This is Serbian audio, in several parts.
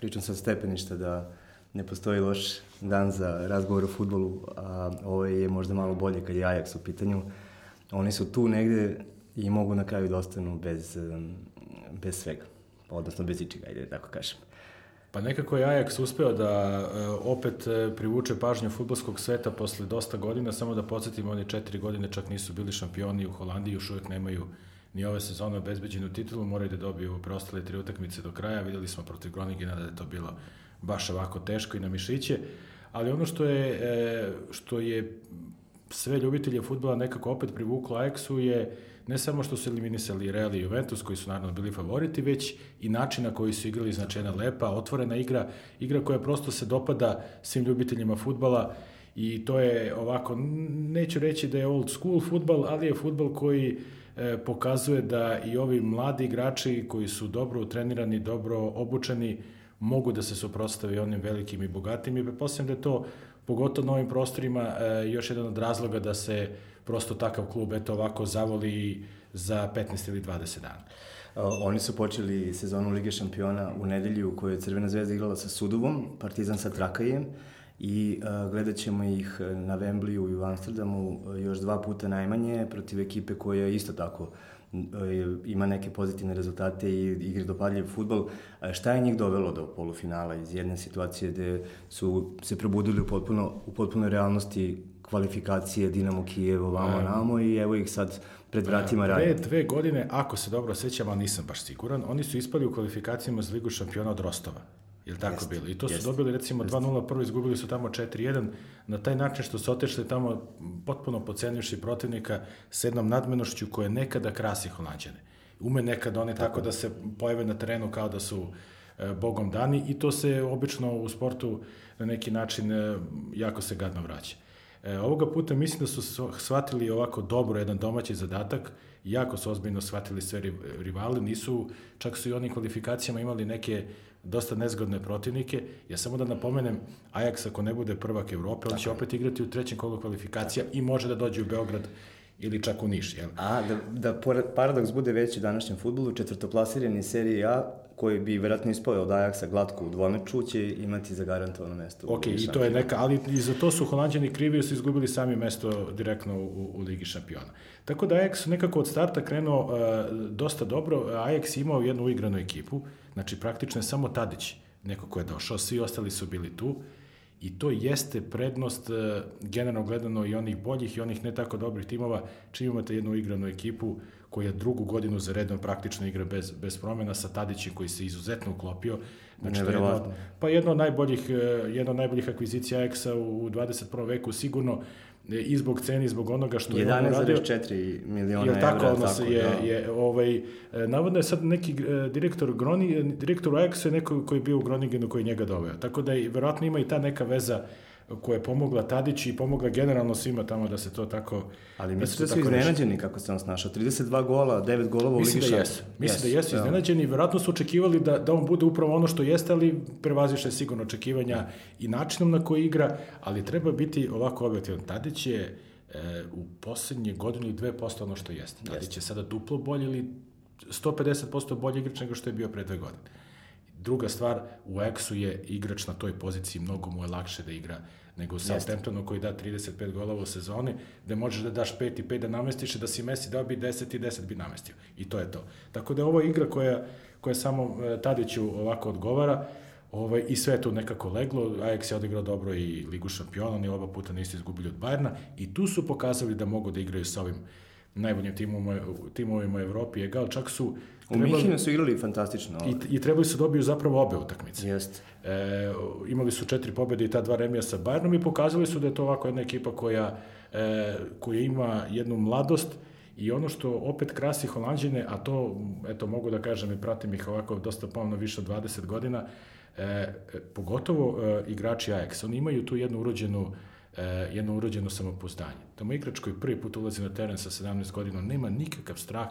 pričam sa stepeništa da ne postoji loš dan za razgovor o futbolu, a ovo je možda malo bolje kad je Ajax u pitanju. Oni su tu negde i mogu na kraju da ostanu bez, bez svega, odnosno bez ičega, ajde da tako kažem. Pa nekako je Ajax uspeo da uh, opet uh, privuče pažnju futbolskog sveta posle dosta godina, samo da podsjetimo, oni četiri godine čak nisu bili šampioni u Holandiji, još uvek nemaju ni ove sezone obezbeđenu titulu, moraju da dobiju preostale tri utakmice do kraja, videli smo protiv Groningena da je to bilo baš ovako teško i na mišiće, ali ono što je, e, što je sve ljubitelje futbola nekako opet privuklo Ajaxu je ne samo što su eliminisali Real i Juventus, koji su naravno bili favoriti, već i način na koji su igrali, jedna lepa, otvorena igra, igra koja prosto se dopada svim ljubiteljima futbala i to je ovako, neću reći da je old school futbal, ali je futbal koji e, pokazuje da i ovi mladi igrači koji su dobro trenirani, dobro obučeni, mogu da se suprostave onim velikim i bogatim i pretpostavljam da je to pogotovo na ovim prostorima e, još jedan od razloga da se prosto takav klub eto ovako zavoli za 15 ili 20 dana. Oni su počeli sezonu Lige šampiona u nedelju u kojoj je Crvena zvezda igrala sa Sudovom, Partizan sa Trakajem i uh, gledat ćemo ih na Wembleyu i u Amsterdamu još dva puta najmanje protiv ekipe koja isto tako ima neke pozitivne rezultate i igre dopadljiv futbol. Šta je njih dovelo do polufinala iz jedne situacije gde su se probudili u potpuno, u potpuno realnosti kvalifikacije Dinamo Kijevo, vamo, namo i evo ih sad pred vratima radi. Dve, dve godine, ako se dobro sećam, ali nisam baš siguran, oni su ispali u kvalifikacijama za Ligu šampiona od Rostova. Je tako jest, bilo? I to su jest, dobili recimo 2-0, prvo izgubili su tamo 4-1, na taj način što su otešli tamo potpuno pocenjuši protivnika s jednom nadmenošću koja nekada krasi Holandjane. Ume nekada one tako, tako da se pojave na terenu kao da su e, bogom dani i to se obično u sportu na neki način e, jako se gadno vraća. E, ovoga puta mislim da su shvatili ovako dobro jedan domaći zadatak, jako su ozbiljno shvatili sve rivale, nisu, čak su i oni kvalifikacijama imali neke dosta nezgodne protivnike. Ja samo da napomenem, Ajax ako ne bude prvak Evrope, on će opet igrati u trećem kolu kvalifikacija Tako. i može da dođe u Beograd ili čak u Niš. Jel? A, da, da paradoks bude veći u današnjem futbolu, četvrtoplasirani serije A, koji bi verovatno ispao od Ajaxa glatko u dvomeču, će imati zagarantovano mesto. Ok, i to je neka, ali i za to su Holandjani krivi, jer su izgubili sami mesto direktno u, u Ligi šampiona. Tako da Ajax nekako od starta krenuo uh, dosta dobro, Ajax imao jednu uigranu ekipu, znači praktično je samo Tadić neko ko je došao, svi ostali su bili tu, I to jeste prednost, e, generalno gledano, i onih boljih i onih ne tako dobrih timova, čim imate jednu igranu ekipu koja drugu godinu za redom praktično igra bez, bez promena sa Tadićem koji se izuzetno uklopio. Znači, to je jedno, pa jedno od najboljih, e, jedno od najboljih akvizicija Ajaxa u 21. veku sigurno i zbog ceni, zbog onoga što je on uradio. 11,4 miliona evra. Tako, ono tako, je, da. je, ovaj, e, navodno je sad neki e, direktor, Groni, direktor Ajaxa je neko koji je bio u Groningenu koji njega doveo. Tako da i, verovatno ima i ta neka veza koja je pomogla Tadić i pomogla generalno svima tamo da se to tako... Ali mislim da, da su iznenađeni kako se on snašao. 32 gola, 9 golova u Ligi Mislim da jesu. Mislim yes, da jesu iznenađeni. Verovatno su očekivali da, da on bude upravo ono što jeste, ali prevaziše sigurno očekivanja i načinom na koji igra, ali treba biti ovako objektivan. Tadić je e, u poslednje godinu i dve posto ono što jeste. Tadić je sada duplo bolje ili 150% bolji igrač nego što je bio pre dve godine. Druga stvar, u Exu je igrač na toj poziciji, mnogo mu je lakše da igra nego Southamptonu koji da 35 golova u sezoni, gde možeš da daš 5 i 5 da namestiš da si Messi dao bi 10 i 10 bi namestio. I to je to. Tako da je ovo igra koja, koja samo e, Tadiću ovako odgovara ovaj, i sve tu nekako leglo. Ajax je odigrao dobro i Ligu šampiona, oni oba puta nisu izgubili od Bajerna i tu su pokazali da mogu da igraju sa ovim najboljim timovima, timovima u Evropi. Egal, čak su... U Mihinu su igrali fantastično. I, I trebali su da dobiju zapravo obe utakmice. Jest. E, imali su četiri pobede i ta dva remija sa Bayernom i pokazali su da je to ovako jedna ekipa koja, e, koja ima jednu mladost i ono što opet krasi Holandžine, a to, eto, mogu da kažem i pratim ih ovako dosta pomno više od 20 godina, e, pogotovo e, igrači Ajax, oni imaju tu jednu urođenu jedno urođeno samopouzdanje. Tamo igrač koji prvi put ulazi na teren sa 17 godina, nema nikakav strah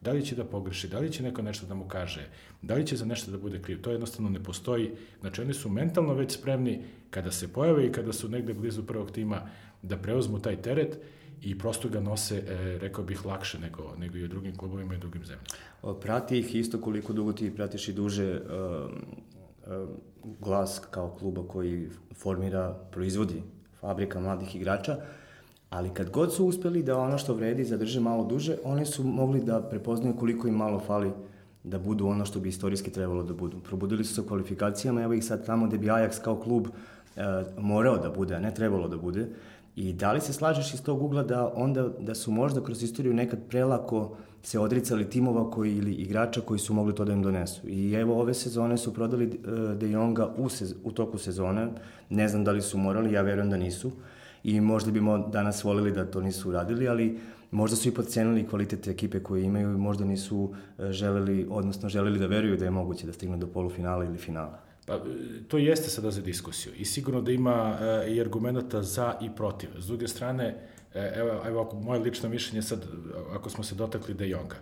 da li će da pogreši, da li će neko nešto da mu kaže, da li će za nešto da bude kriv. To jednostavno ne postoji. Znači oni su mentalno već spremni kada se pojave i kada su negde blizu prvog tima da preuzmu taj teret i prosto ga nose, e, rekao bih, lakše nego, nego i u drugim klubovima i drugim zemljama. Prati ih isto koliko dugo ti pratiš i duže glas kao kluba koji formira, proizvodi fabrika mladih igrača, ali kad god su uspeli da ono što vredi zadrže malo duže, oni su mogli da prepoznaju koliko im malo fali da budu ono što bi istorijski trebalo da budu. Probudili su se kvalifikacijama, evo ih sad tamo gde bi Ajax kao klub e, morao da bude, a ne trebalo da bude. I da li se slažeš iz tog ugla da onda da su možda kroz istoriju nekad prelako se odricali timova koji ili igrača koji su mogli to da im donesu. I evo ove sezone su prodali e, De Jonga u, sez, u toku sezone. Ne znam da li su morali, ja verujem da nisu. I možda bimo danas volili da to nisu uradili, ali možda su i podcenili kvalitet ekipe koje imaju i možda nisu e, želeli, odnosno želeli da veruju da je moguće da stignu do polufinala ili finala. Pa, to jeste sada za diskusiju i sigurno da ima e, i argumenta za i protiv. S druge strane, e, evo, evo ako moje lično mišljenje sad, ako smo se dotakli De Jonga,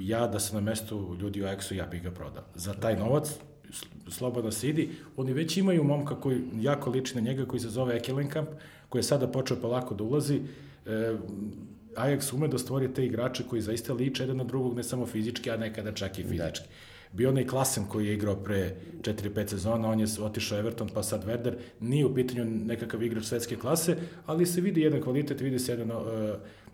ja da se na mestu ljudi u Ajaxu, ja bih ga prodao. Za taj novac, slobodno se idi, oni već imaju momka koji jako liči na njega, koji se zove Ekelenkamp, koji je sada počeo polako da ulazi, e, Ajax ume da stvori te igrače koji zaista liče jedan na drugog, ne samo fizički, a nekada čak i fizički. Da bio onaj Klasen koji je igrao pre 4-5 sezona, on je otišao Everton, pa sad Werder, nije u pitanju nekakav igrač svetske klase, ali se vidi jedan kvalitet, vidi se jedan, uh,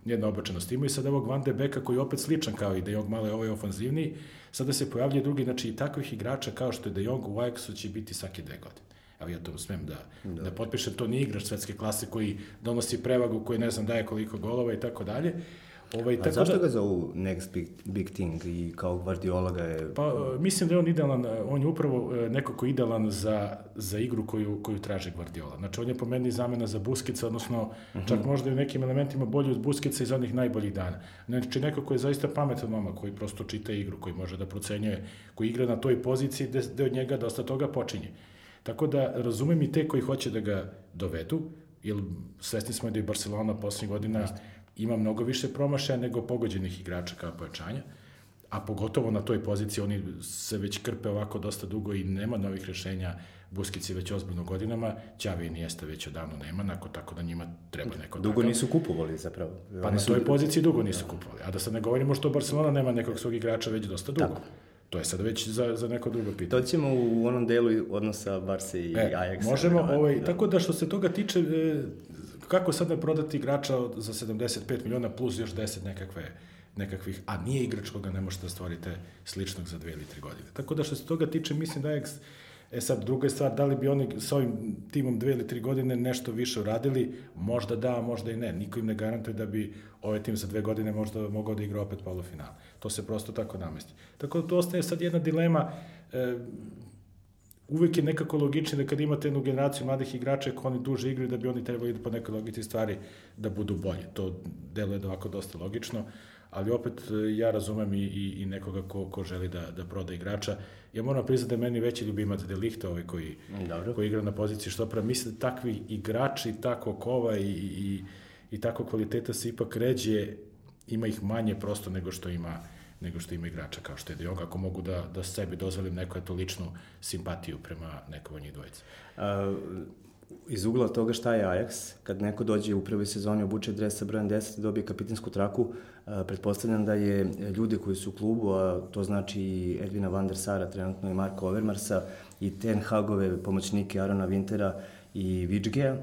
jedna obačenost. Ima i sad ovog Van de Beka koji je opet sličan kao i De Jong, malo je ovaj ofanzivniji, sada se pojavljaju drugi, znači i takvih igrača kao što je De Jong u Ajaxu će biti svake dve godine. Evo ja to smem da, da. da potpišem, to nije igrač svetske klase koji donosi prevagu, koji ne znam daje koliko golova i tako dalje, Ovaj, tako A zašto da, ga zovu next big, big thing i kao Guardiola ga je... Pa, e, mislim da je on idealan, e, on je upravo e, neko ko je idealan za, za igru koju, koju traže Guardiola. Znači, on je po meni zamena za Buskica, odnosno uh -huh. čak možda i u nekim elementima bolji od Buskica iz onih najboljih dana. Znači, neko ko je zaista pametan mama, koji prosto čita igru, koji može da procenjuje, koji igra na toj poziciji gde, gde od njega dosta toga počinje. Tako da razumem i te koji hoće da ga dovedu, jer svesni smo da je Barcelona poslednjih godina ima mnogo više promašaja nego pogođenih igrača kao pojačanja, a pogotovo na toj poziciji oni se već krpe ovako dosta dugo i nema novih rešenja, Buskici već ozbiljno godinama, Ćavi i Nijesta već odavno nema, nako, tako da njima treba neko Dugo takav. nisu kupovali zapravo. Pa na toj poziciji dugo nisu kupovali, a da sad ne govorimo što Barcelona nema nekog svog igrača već dosta dugo. Tako. To je sad već za, za neko drugo pitanje. To ćemo u onom delu odnosa Barse i e, Ajaxa. Možemo, ovaj, da. tako da što se toga tiče, e, kako sad ne prodati igrača za 75 miliona plus još 10 nekakve nekakvih, a nije igrač koga ne možete da stvorite sličnog za dve ili tri godine. Tako da što se toga tiče, mislim da je E sad, druga je stvar, da li bi oni sa ovim timom dve ili tri godine nešto više uradili, možda da, možda i ne. Niko im ne garantuje da bi ovaj tim za dve godine možda mogao da igra opet polufinal. To se prosto tako namesti. Tako da to ostaje sad jedna dilema, e, uvek je nekako logičnije da kad imate jednu generaciju mladih igrača ako oni duže igraju da bi oni trebali da po nekoj logici stvari da budu bolje. To deluje da ovako dosta logično, ali opet e, ja razumem i, i, i nekoga ko, ko želi da, da proda igrača. Ja moram priznati da je meni veći ljubimac De Ligt, ovaj koji, Dobro. koji igra na poziciji štopera. Mislim da takvi igrači, tako kova i, i, i tako kvaliteta se ipak ređe, ima ih manje prosto nego što ima nego što ima igrača kao što je De Jong, ako mogu da, da sebi dozvolim neku eto ličnu simpatiju prema nekom od njih dvojica. Uh, iz ugla toga šta je Ajax, kad neko dođe u prvoj sezoni obuče dres sa brojem 10 i dobije kapitinsku traku, uh, pretpostavljam da je ljude koji su u klubu, a to znači i Edvina van der Sara, trenutno i Marka Overmarsa, i Ten Hagove pomoćnike Arona Wintera i Vičgeja,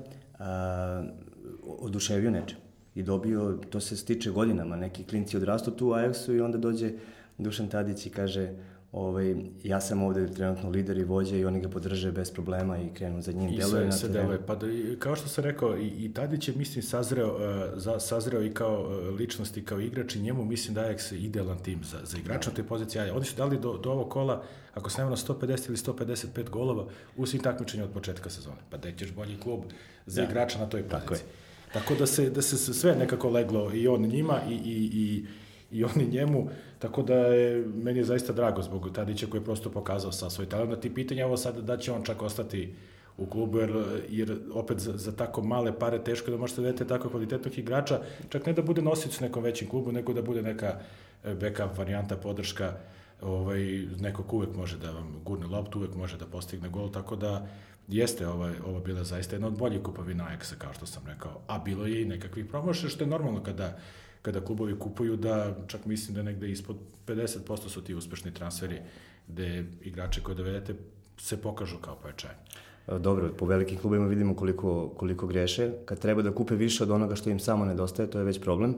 oduševio nečem i dobio, to se stiče godinama, neki klinci odrastu tu u Ajaxu i onda dođe Dušan Tadić i kaže ovaj, ja sam ovde trenutno lider i vođa i oni ga podrže bez problema i krenu za njim. I deluje na se deluje. Pa da, kao što sam rekao, i, i Tadić je, mislim, sazreo, uh, za, sazreo i kao uh, ličnost i kao igrač i njemu, mislim, da je idealan tim za, za igrača na toj poziciji. Oni su dali do, do ovog kola, ako se nema na 150 ili 155 golova u svim takmičenju od početka sezone. Pa da ćeš bolji klub za da. igrača na toj poziciji. Tako je. Tako da se, da se sve nekako leglo i on njima i, i, i, i oni njemu, tako da je, meni je zaista drago zbog Tadića koji je prosto pokazao sa svoj talent. Ti pitanja ovo sad da će on čak ostati u klubu, jer, jer opet za, za tako male pare teško da možete da dete tako kvalitetnog igrača, čak ne da bude nosic u nekom većem klubu, nego da bude neka e, backup varijanta, podrška, ovaj, neko ko uvek može da vam gurne loptu, uvek može da postigne gol, tako da jeste ovaj, ovo bila zaista jedna od boljih kupovina Ajaxa, kao što sam rekao, a bilo je i nekakvih promoša, što je normalno kada, kada klubovi kupuju, da čak mislim da negde ispod 50% su ti uspešni transferi, gde igrače koje dovedete se pokažu kao pojačanje. Dobro, po velikim klubima vidimo koliko, koliko greše. Kad treba da kupe više od onoga što im samo nedostaje, to je već problem.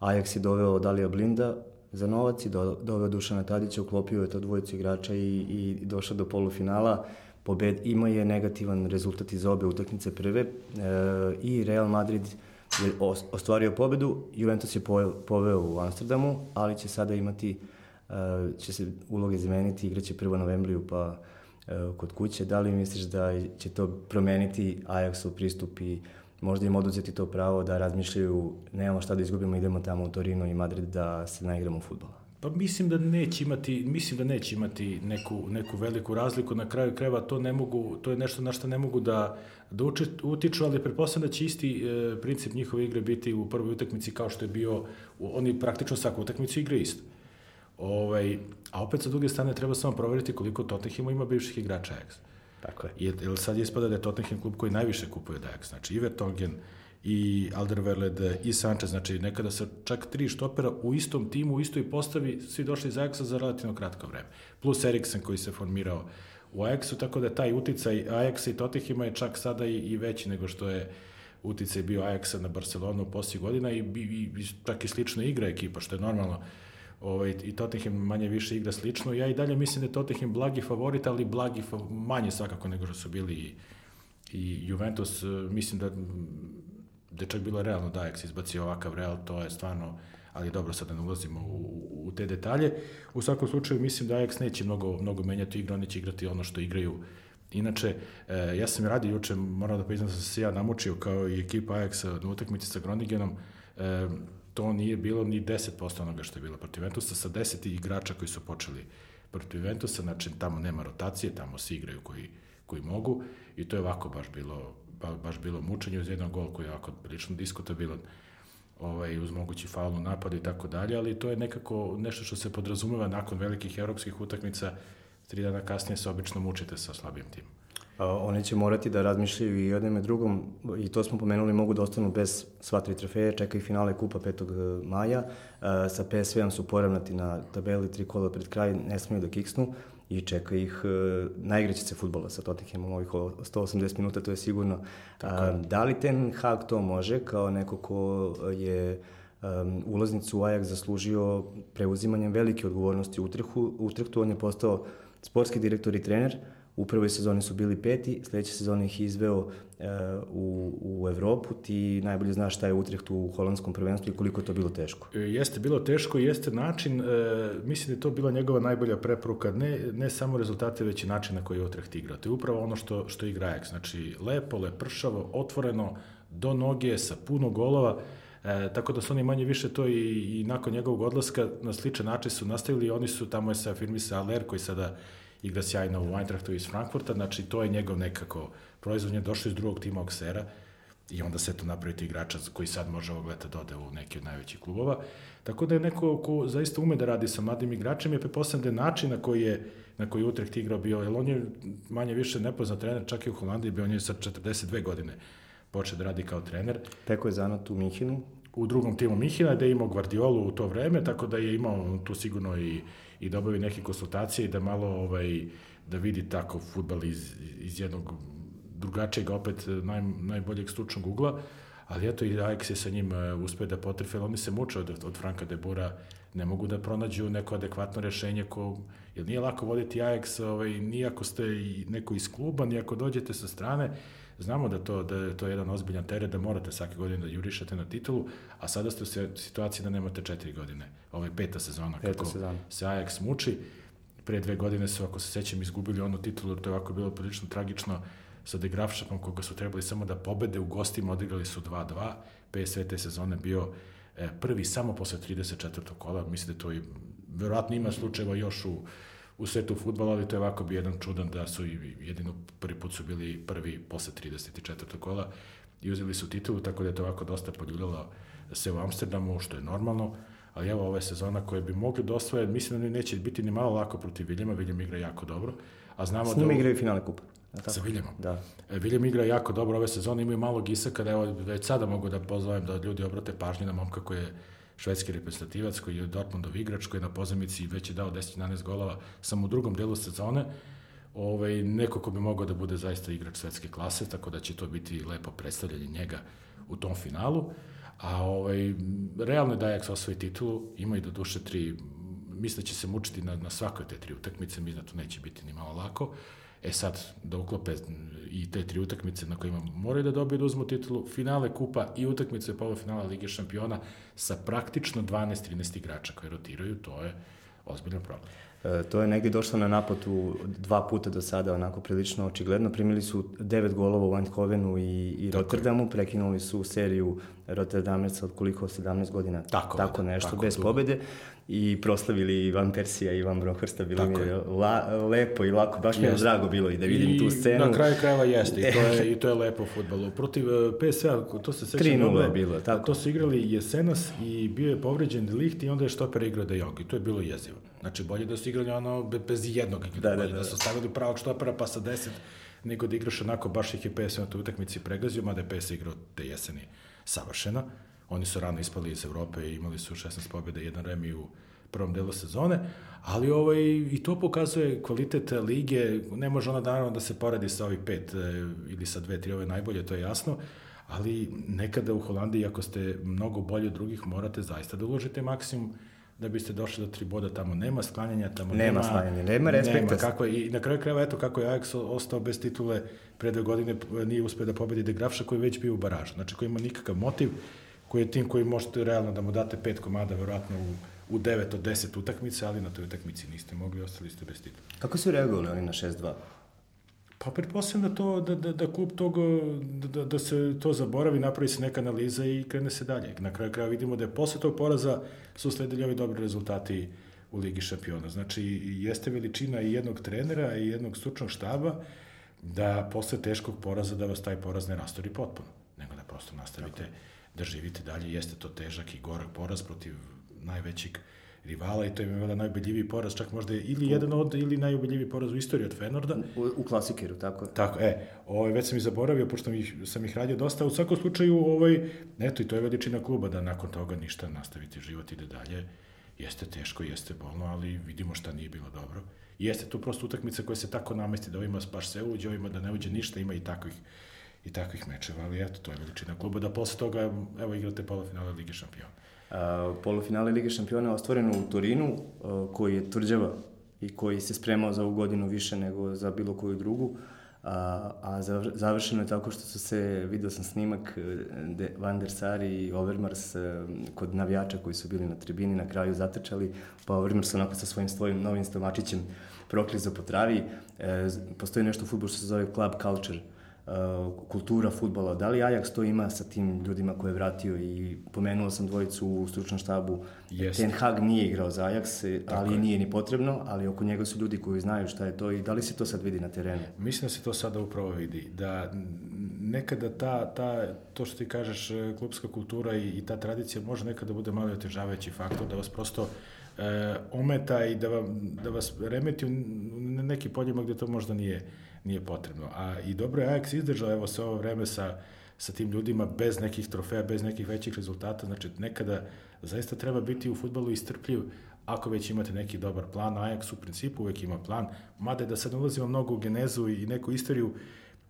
Ajax je doveo Dalija Blinda za novac i do, doveo Dušana Tadića, uklopio je to dvojicu igrača i, i došao do polufinala. Pobed ima je negativan rezultat iz obe utakmice prve e, i Real Madrid je ostvario pobedu, Juventus je poveo u Amsterdamu, ali će sada imati, e, će se uloge zameniti, igraće prvo novembriju pa e, kod kuće. Da li misliš da će to promeniti Ajaxov pristup i možda im oduzeti to pravo da razmišljaju nemamo šta da izgubimo, idemo tamo u Torino i Madrid da se naigramo futbola? Pa mislim da neće imati, mislim da neće imati neku, neku veliku razliku. Na kraju kreva to ne mogu, to je nešto na što ne mogu da, da utiču, ali pretpostavljam da će isti e, princip njihove igre biti u prvoj utakmici kao što je bio, oni praktično svaku utakmicu igre isto. Ovaj, a opet sa druge strane treba samo proveriti koliko Tottenham ima bivših igrača Ajax. Tako je. Jer, jer sad ispada da je Tottenham klub koji najviše kupuje od Ajax. Znači i Vertonghen, i Alderweireld i Sanchez, znači nekada sa čak tri štopera u istom timu, u istoj postavi, svi došli iz Ajaxa za relativno kratko vreme. Plus Eriksen koji se formirao u Ajaxu, tako da taj uticaj Ajaxa i Tottenhima je čak sada i, i veći nego što je uticaj bio Ajaxa na Barcelonu u poslije godina i, i, i čak i slično igra ekipa, što je normalno. Ovaj, I Tottenham manje više igra slično. Ja i dalje mislim da je Tottenham blagi favorit, ali blagi manje svakako nego što su bili i, i Juventus. Mislim da je čak bilo realno da Ajax izbacio ovakav Real, to je stvarno, ali dobro, sad da ne ulazimo u, u te detalje. U svakom slučaju mislim da Ajax neće mnogo, mnogo menjati igru, oni će igrati ono što igraju Inače, e, ja sam radio juče, moram da priznam da sam se ja namučio kao i ekipa Ajaxa na utakmici sa Groningenom, e, to nije bilo ni 10% onoga što je bilo protiv Ventusa, sa 10 igrača koji su počeli protiv Ventusa, znači tamo nema rotacije, tamo svi igraju koji, koji mogu i to je ovako baš bilo ba, baš bilo mučenje uz jedan gol koji je jako prilično diskutabilan ovaj, uz mogući faul u napadu i tako dalje, ali to je nekako nešto što se podrazumeva nakon velikih evropskih utakmica, tri dana kasnije se obično mučite sa slabijim timom. A, oni će morati da razmišljaju i jednom i drugom, i to smo pomenuli, mogu da ostanu bez sva tri trofeje, čeka i finale Kupa 5. maja, a, sa PSV-om su poravnati na tabeli tri kola pred kraj, ne smiju da kiksnu, i čeka ih, e, naigraće se futbola sa Tottenhamom ovih 180 minuta, to je sigurno. A, da li Ten Hag to može kao neko ko je um, ulaznicu u Ajax zaslužio preuzimanjem velike odgovornosti u Utrehtu, Utrehtu on je postao sportski direktor i trener, U prvoj sezoni su bili peti, sledeće sezone ih izveo e, u, u Evropu. Ti najbolje znaš šta je Utrecht u holandskom prvenstvu i koliko je to bilo teško. E, jeste bilo teško i jeste način, e, mislim da je to bila njegova najbolja preporuka, ne, ne samo rezultate, već i način na koji je Utrecht igrao. To je upravo ono što, što igra Ajax. Znači, lepo, lepršavo, otvoreno, do noge, sa puno golova. E, tako da su oni manje više to i, i nakon njegovog odlaska na sličan način su nastavili. Oni su, tamo je se afirmisa Aler koji sada igra sjajno u Eintrachtu iz Frankfurta, znači to je njegov nekako proizvod, je došao iz drugog tima Oksera i onda se to napraviti igrača koji sad može ovog leta da ode u neki od najvećih klubova. Tako da je neko ko zaista ume da radi sa mladim igračima i prepostavljam da je način na koji je na koji Utrecht igrao bio, jer on je manje više nepoznat trener, čak i u Holandiji, bio on je sa 42 godine počeo da radi kao trener. Peko je zanat u Minhinu. U drugom timu Minhina, da je imao Guardiolu u to vreme, tako da je imao tu sigurno i i da obavi neke konsultacije i da malo ovaj, da vidi tako futbal iz, iz jednog drugačijeg, opet naj, najboljeg stručnog ugla, ali eto i Ajax je sa njim uh, uspeo da potrefe, oni se muče od, od Franka de Bura, ne mogu da pronađu neko adekvatno rešenje ko, jer nije lako voditi Ajax, ovaj, nijako ste neko iz kluba, nijako dođete sa strane, Znamo da to, da je to jedan ozbiljan teret, da morate svake godine da jurišate na titulu, a sada ste u situaciji da nemate četiri godine. Ovo je peta sezona peta kako sezona. se Ajax muči. Pre dve godine su, ako se sećam, izgubili onu titulu, to je ovako bilo prilično tragično sa De Grafšapom, koga su trebali samo da pobede u gostima, odigrali su 2-2. PSV te sezone bio e, prvi samo posle 34. kola, mislim da to i verovatno ima slučajeva još u u svetu futbola, ali to je ovako bi jedan čudan da su i jedino prvi put su bili prvi posle 34. kola i uzeli su titulu, tako da je to ovako dosta poljuljalo se u Amsterdamu, što je normalno, ali evo ove sezona koje bi mogli da osvoje, mislim da neće biti ni malo lako protiv Viljama, Viljem igra jako dobro, a znamo S njim da... igraju finale kupa. Sa Viljemom. Da. E, Viljem igra jako dobro ove sezone, imaju malo gisaka, da evo, već sada mogu da pozovem da ljudi obrate pažnju na momka koji je švedski reprezentativac koji je Dortmundov igrač koji je na pozemici već je dao 10-11 golova samo u drugom delu sezone. ovaj, neko ko bi mogao da bude zaista igrač svetske klase, tako da će to biti lepo predstavljanje njega u tom finalu. A ovaj, realno je da Ajax osvoji titulu, ima i do duše tri, misle će se mučiti na, na svakoj te tri utakmice, mi da to neće biti ni malo lako. E sad, da uklope i te tri utakmice na kojima moraju da dobiju da uzmu titulu, finale kupa i utakmice polufinala Lige šampiona sa praktično 12-13 igrača koji rotiraju, to je ozbiljan problem. E, to je negdje došlo na naplatu dva puta do sada, onako prilično očigledno. Primili su devet golova u Eindhovenu i, i Rotterdamu, prekinuli su seriju Rotterdamerca od koliko 17 godina, tako, tako nešto, tako bez dugo. pobede i proslavili Ivan Persija i Ivan Brokhorsta, bilo mi je la, lepo i lako, baš mi je drago bilo i da vidim I tu scenu. na kraju krajeva jeste, i to je, i to je lepo u futbolu. Protiv uh, PSV, to se sećam 3-0 je bilo, tako. To su igrali Jesenas i bio je povređen Licht i onda je štoper igrao De Jong i to je bilo jezivo. Znači, bolje da su igrali ono bez jednog, da, da, da, da, da. su stavili pravog štopera pa sa 10, nego da igraš onako, baš ih je PSV na toj utakmici pregazio, mada je PSV igrao te jeseni savršeno. Oni su rano ispali iz Evrope i imali su 16 pobjeda i jedan remi u prvom delu sezone, ali ovaj, i to pokazuje kvalitet lige, ne može ona naravno da se poredi sa ovih pet e, ili sa dve, tri ove najbolje, to je jasno, ali nekada u Holandiji, ako ste mnogo bolji od drugih, morate zaista da uložite maksimum da biste došli do tri boda, tamo nema sklanjanja, tamo nema... Nema sklanjanja, nema respekta. Nema, kako I na kraju krajeva, eto, kako je Ajax ostao bez titule pre dve godine, nije uspio da pobedi De Grafša koji je već bio u baražu. Znači, koji ima nikakav motiv, koji je tim koji možete realno da mu date pet komada, verovatno u, u 9 od 10 utakmice, ali na toj utakmici niste mogli, ostali ste bez titula. Kako su reagovali oni na 6-2? Pa pretpostavljam da, to, da, da, da klub tog, da, da, da se to zaboravi, napravi se neka analiza i krene se dalje. Na kraju kraja vidimo da je posle tog poraza su sledili ovi dobri rezultati u Ligi šampiona. Znači, jeste veličina i jednog trenera i jednog stručnog štaba da posle teškog poraza da vas taj poraz ne rastori potpuno, nego da prosto nastavite Tako. da živite dalje. Jeste to težak i gorak poraz protiv najvećeg rivala i to je imala najubedljiviji poraz, čak možda je ili jedan od, ili najubedljiviji poraz u istoriji od Fenorda. U, u klasikeru, tako Tako, e, ovaj, već sam i zaboravio, pošto ih, sam ih radio dosta, u svakom slučaju, ovaj, eto, i to je veličina kluba, da nakon toga ništa nastaviti život ide dalje. Jeste teško, jeste bolno, ali vidimo šta nije bilo dobro. I jeste tu prosto utakmica koja se tako namesti da ovima baš se uđe, ovima da ne uđe ništa, ima i takvih i takvih mečeva, ali eto, to je veličina kluba, da posle toga, evo, igrate polofinale Lige šampiona polufinale Lige šampiona ostvoreno u Torinu, koji je tvrđava i koji se spremao za ovu godinu više nego za bilo koju drugu. A, a završeno je tako što su se, vidio sam snimak, e, de, Van der Sar i Overmars e, kod navijača koji su bili na tribini na kraju zatrčali, pa Overmars onako sa svojim svojim novim stomačićem proklizo po travi. E, postoji nešto u futbolu što se zove club culture, kultura futbala. Da li Ajax to ima sa tim ljudima koje je vratio i pomenuo sam dvojicu u stručnom štabu. Yes. Ten Hag nije igrao za Ajax, Tako ali je. nije ni potrebno, ali oko njega su ljudi koji znaju šta je to i da li se to sad vidi na terenu? Mislim da se to sada upravo vidi. Da nekada ta, ta, to što ti kažeš, e, klubska kultura i, i ta tradicija može nekada bude malo otežavajući faktor, da vas prosto e, ometa i da, vam, da vas remeti u neki poljima gde to možda nije nije potrebno. A i dobro je Ajax izdržao evo sve ovo vreme sa, sa tim ljudima bez nekih trofeja, bez nekih većih rezultata. Znači, nekada zaista treba biti u futbolu istrpljiv ako već imate neki dobar plan. Ajax u principu uvek ima plan, mada da sad ulazimo mnogo u genezu i neku istoriju,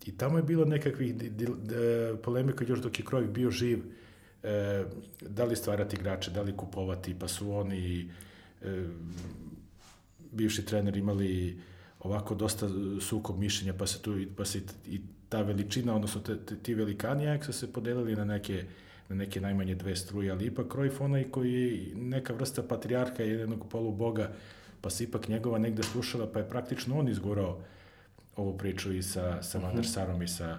i tamo je bilo nekakvih polemika još dok je Krojk bio živ, e, da li stvarati igrače, da li kupovati, pa su oni e, bivši trener imali ovako dosta sukob mišljenja, pa se tu pa se i ta veličina, odnosno te, te, ti velikani Ajaxa se podelili na neke na neke najmanje dve struje, ali ipak Cruyff onaj koji je neka vrsta patrijarha, jednog polu boga, pa se ipak njegova negde slušala, pa je praktično on izgurao ovu priču i sa, sa uh mhm. -huh. Van der Sarom i sa,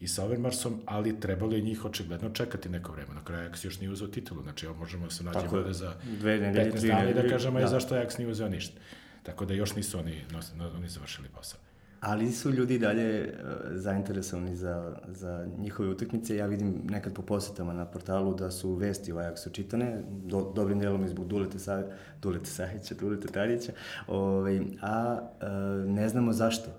i sa Overmarsom, ali trebalo je njih očigledno čekati neko vreme. Na kraju Ajax još nije uzeo titulu, znači evo možemo se naći ovde za dve nedelje, 15 dana i da kažemo da. je zašto Ajax nije uzeo ništa. Tako da još nisu oni, oni završili posao. Ali su ljudi dalje uh, zainteresovani za, za njihove utakmice. Ja vidim nekad po posetama na portalu da su vesti o Ajaxu čitane, do, dobrim delom izbog Dulete, Sa, Dulete Sahića, Dulete Tarića, ovaj, a uh, ne znamo zašto.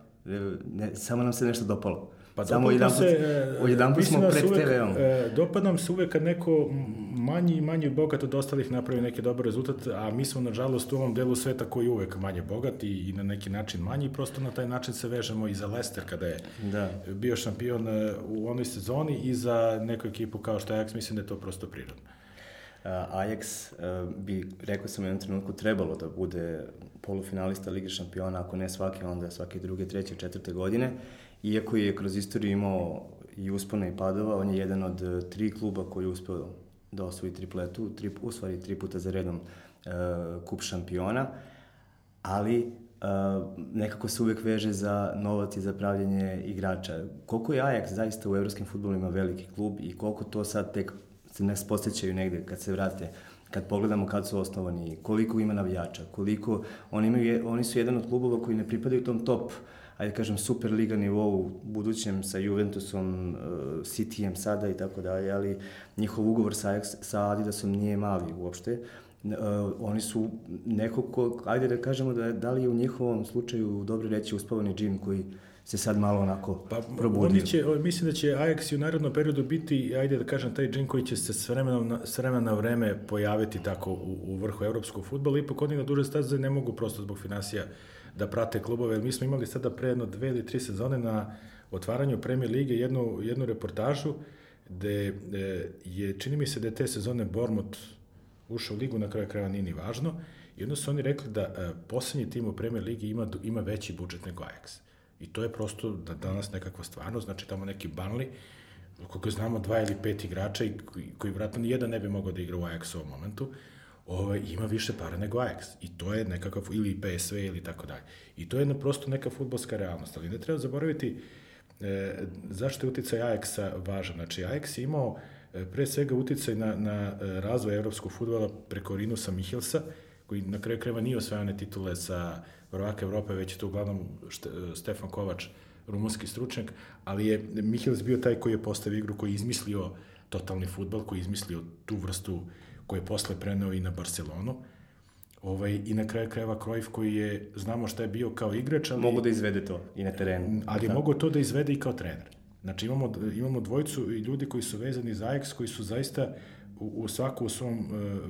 Ne, samo nam se nešto dopalo. Pa Samo jedan put, e, jedan put smo pred TV-om. E, dopada nam se uvek kad neko manji i manji bogat od ostalih napravi neki dobar rezultat, a mi smo nažalost u ovom delu sveta koji uvek manje bogat i, i na neki način manji, prosto na taj način se vežemo i za Leicester kada je da. bio šampion e, u onoj sezoni i za neku ekipu kao što je Ajax, mislim da je to prosto prirodno. Ajax bi, rekao sam u jednom trenutku, trebalo da bude polufinalista Lige šampiona, ako ne svake, onda svake druge, treće, četvrte godine. Iako je kroz istoriju imao i uspona i padova, on je jedan od e, tri kluba koji je uspeo da osvoji tripletu, tri, u stvari tri puta za redom uh, kup šampiona, ali uh, nekako se uvek veže za novac i za pravljenje igrača. Koliko je Ajax zaista u evropskim futbolima veliki klub i koliko to sad tek se ne posjećaju negde kad se vrate kad pogledamo kad su osnovani, koliko ima navijača, koliko oni imaju oni su jedan od klubova koji ne pripadaju tom top ajde kažem Superliga nivou budućem sa Juventusom, uh, Cityjem sada i tako dalje, ali njihov ugovor sa, sa Adidasom nije mali uopšte. Uh, oni su neko ko, ajde da kažemo da, da li je u njihovom slučaju dobro reći uspavani džin koji se sad malo onako pa, probudio. Će, mislim da će Ajax i u narodnom periodu biti, ajde da kažem, taj džin koji će se s vremena, s vremena na vreme pojaviti tako u, u vrhu evropskog futbola. Ipak oni na duže staze ne mogu prosto zbog financija da prate klubove. Mi smo imali sada pre jedno dve ili tri sezone na otvaranju Premier Lige jednu, jednu reportažu gde e, je, čini mi se da je te sezone Bormut ušao u ligu, na kraju kraja nije ni važno, i onda su oni rekli da e, poslednji tim u Premier Ligi ima, ima veći budžet nego Ajax. I to je prosto da danas nekakva stvarnost, znači tamo neki Banli, koliko znamo dva ili pet igrača i koji, koji vratno nijedan ne bi mogao da igra u Ajax u ovom momentu, ovaj, ima više para nego Ajax. I to je nekakav, ili PSV ili tako dalje. I to je na, prosto neka futbolska realnost. Ali ne treba zaboraviti e, zašto je uticaj Ajaxa važan. Znači, Ajax je imao e, pre svega uticaj na, na e, razvoj evropskog futbola preko Rinusa Michelsa, koji na kraju kreva nije osvajane titule sa prvaka Evrope, već je to uglavnom šte, Stefan Kovač, rumunski stručnjak, ali je Michels bio taj koji je postavio igru, koji je izmislio totalni futbol, koji je izmislio tu vrstu koje je posle preneo i na Barcelonu. Ovaj, I na kraju krajeva Cruyff koji je, znamo šta je bio kao igrač, ali... Mogu da izvede to i na terenu. Ali da. mogu to da izvede i kao trener. Znači imamo, imamo dvojcu i ljudi koji su vezani za Ajax, koji su zaista u, u svaku u svom uh,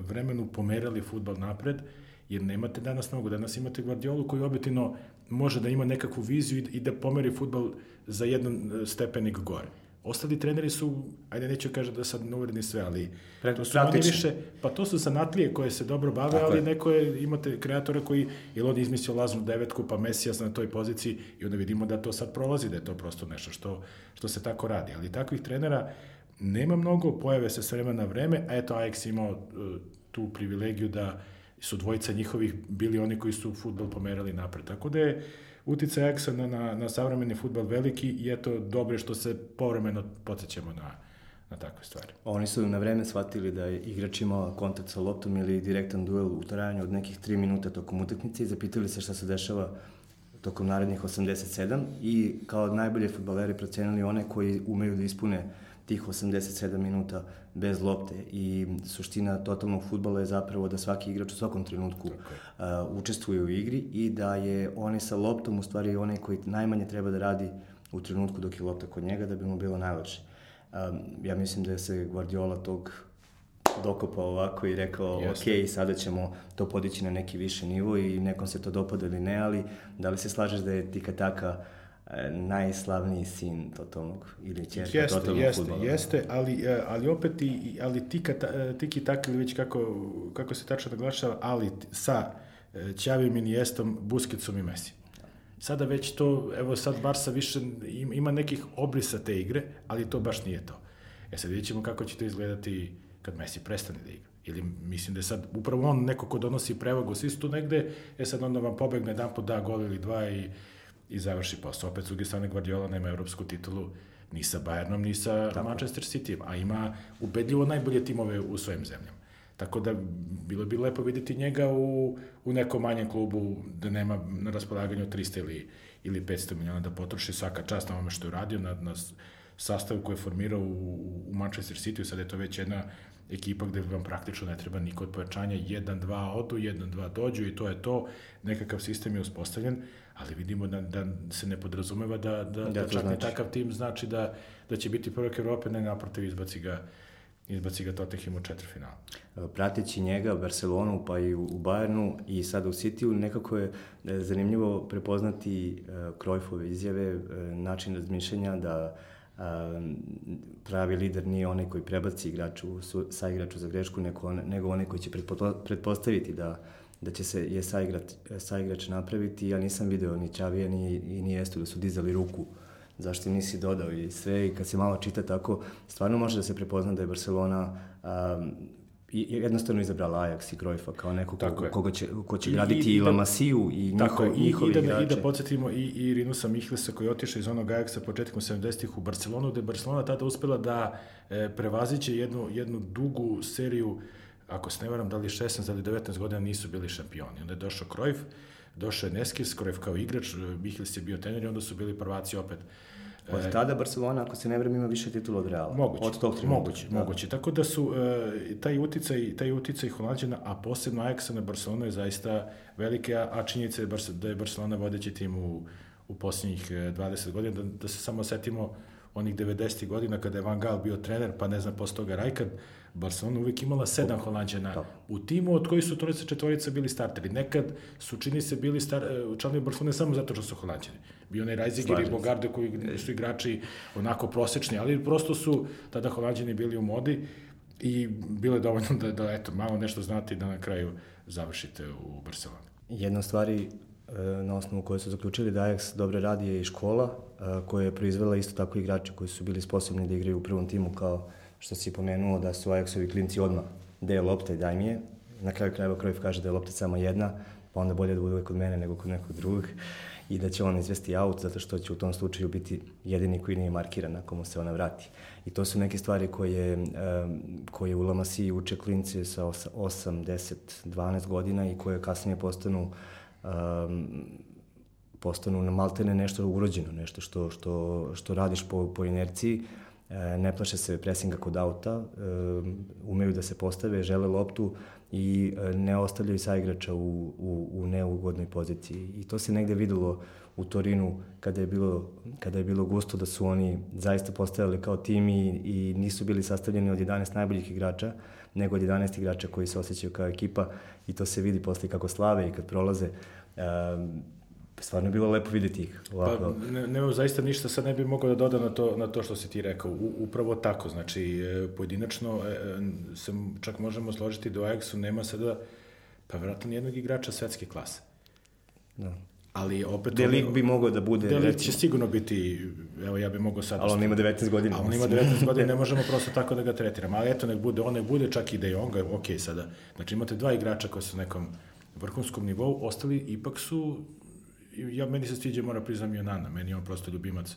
vremenu pomerali futbal napred, jer nemate danas mnogo. Danas imate Guardiolu koji objektivno može da ima nekakvu viziju i, i da pomeri futbal za jedan e, stepenik gore. Ostali treneri su, ajde neću kažem da sad ne sve, ali to su manje više, pa to su sanatlije koje se dobro bave, Tako ali je. neko je, imate kreatora koji, ili on izmislio laznu devetku, pa Mesijas na toj poziciji i onda vidimo da to sad prolazi, da je to prosto nešto što, što se tako radi. Ali takvih trenera nema mnogo, pojave se s vremena na vreme, a eto Ajax imao uh, tu privilegiju da su dvojica njihovih bili oni koji su futbol pomerali napred. Tako da je uticaj Ajaxa na, na, savremeni futbal veliki i eto dobro što se povremeno podsjećamo na, na takve stvari. Oni su na vreme shvatili da je igrač imao kontakt sa loptom ili direktan duel u trajanju od nekih 3 minuta tokom utakmice i zapitali se šta se dešava tokom narednih 87 i kao najbolje futbaleri procenili one koji umeju da ispune tih 87 minuta bez lopte i suština totalnog futbala je zapravo da svaki igrač u svakom trenutku uh, učestvuje u igri i da je on sa loptom u stvari onaj koji najmanje treba da radi u trenutku dok je lopta kod njega da bi mu bilo najlakše. Um, ja mislim da je se Guardiola tog dokopao ovako i rekao Jeste. ok, sada ćemo to podići na neki viši nivo i nekom se to dopada ili ne, ali da li se slažeš da je Tika Taka najslavniji sin totalnog ili čerka jeste, jeste, futbola. Jeste, ali, e, ali opet i, ali tika, e, tiki tak ili već kako, kako se tačno naglašava, ali sa Ćavim, Iniestom, Buskicom i Messi. Sada već to, evo sad Barsa više ima nekih obrisa te igre, ali to baš nije to. E sad vidjet ćemo kako će to izgledati kad Messi prestane da igra. Ili mislim da je sad upravo on neko ko donosi prevagu, svi su tu negde, e sad onda vam pobegne jedan put da gol ili dva i i završi posao. Opet, s druge strane, Guardiola nema evropsku titulu ni sa Bayernom, ni sa Tako. Manchester City, a ima ubedljivo najbolje timove u svojim zemljama. Tako da bilo bi lepo videti njega u, u nekom manjem klubu da nema na raspolaganju 300 ili, ili 500 miliona da potroši svaka čast na ovome što je uradio, na, na sastavu koji je formirao u, u Manchester City, sad je to već jedna ekipa gde vam praktično ne treba niko od pojačanja, jedan, dva odu, jedan, dva dođu i to je to, nekakav sistem je uspostavljen, ali vidimo da, da se ne podrazumeva da, da, da, da čak znači. takav tim znači da, da će biti prvak Evrope, ne naprotiv izbaci ga izbaci ga Tottenham u četvrtfinalu. Prateći njega u Barcelonu pa i u Bayernu i sada u Cityu nekako je e, zanimljivo prepoznati Krojfove izjave, e, način razmišljanja da pravi lider nije onaj koji prebaci igraču, sa igraču za grešku, nego onaj koji će pretpostaviti da, da će se je saigrač, saigrač napraviti. Ja nisam video ni Čavija ni, ni Estu da su dizali ruku zašto nisi dodao i sve i kad se malo čita tako, stvarno može da se prepozna da je Barcelona um, jednostavno izabrala Ajax i Krojfa kao neko ko, koga će, ko će I, graditi i, i, i La Masiju i, njiho, i, njihovi i, da, igrače. I da podsjetimo i, i Rinusa Mihlesa koji je otišao iz onog Ajaxa početkom 70-ih u Barcelonu, da je Barcelona tada uspela da e, prevaziće jednu, jednu dugu seriju ako se ne varam, da li 16 ili 19 godina nisu bili šampioni. Onda je došao Krojf, došao je Neskis, Krojf kao igrač, Mihlis je bio trener i onda su bili prvaci opet. Od tada Barcelona, ako se ne vrem, ima više titula od Reala. Moguće. Od tog trenutka. Moguće, da. moguće. Tako da su uh, taj uticaj, taj uticaj Holandjana, a posebno Ajaxa na Barcelonu je zaista velike, a, a činjenica je da je Barcelona vodeći tim u, u posljednjih 20 godina. Da, da se samo setimo onih 90. godina kada je Van Gaal bio trener, pa ne znam, posle toga Rijkaard, Barcelona uvijek imala sedam Holandjana da. u timu, od kojih su trojica četvorica bili starteri. Nekad su čini se bili star, e, članovi Barcelona samo zato što su Holandjani. Bio onaj Reisiger i Bogarde koji su igrači onako prosečni, ali prosto su tada Holandjani bili u modi i bilo je dovoljno da, da eto, malo nešto znate i da na kraju završite u Barceloni. Jedna stvari na osnovu koje su zaključili da Ajax dobro radi je i škola e, koja je proizvela isto tako igrače koji su bili sposobni da igraju u prvom timu kao što si pomenuo da su Ajaxovi klinci odmah dej lopte, daj mi je. Na kraju krajeva Krojf kaže da je lopta samo jedna, pa onda bolje da bude kod mene nego kod nekog drugog i da će on izvesti aut zato što će u tom slučaju biti jedini koji nije markiran ako mu se ona vrati. I to su neke stvari koje, koje u Lamasiji uče klinci sa 8, 10, 12 godina i koje kasnije postanu um, postanu na maltene nešto urođeno, nešto što, što, što radiš po, po inerciji, ne plaše se presinga kod auta, e, umeju da se postave, žele loptu i e, ne ostavljaju saigrača u, u, u neugodnoj poziciji. I to se negde videlo u Torinu kada je bilo, kada je bilo gusto da su oni zaista postavili kao tim i, i nisu bili sastavljeni od 11 najboljih igrača, nego od 11 igrača koji se osjećaju kao ekipa i to se vidi posle kako slave i kad prolaze. Um, stvarno je bilo lepo videti ih. Ovako. Pa, ne, nema zaista ništa, sad ne bih mogao da dodam na to, na to što si ti rekao. U, upravo tako, znači, e, pojedinačno e, e, se čak možemo složiti da u Ajaxu nema sada, pa vjerojatno nijednog igrača svetske klase. Da. Ali opet... Delik bi mogao da bude... Delik će sigurno biti, evo ja bih mogao sad... Ali on ima 19 godina. Ali on ima 19 godina, ne možemo prosto tako da ga tretiramo. Ali eto, nek bude, on nek bude čak i da je on ga, ok, sada. Znači imate dva igrača koji su nekom vrhunskom nivou, ostali ipak su ja, meni se sviđa, mora priznam, Jonana, meni je on prosto ljubimac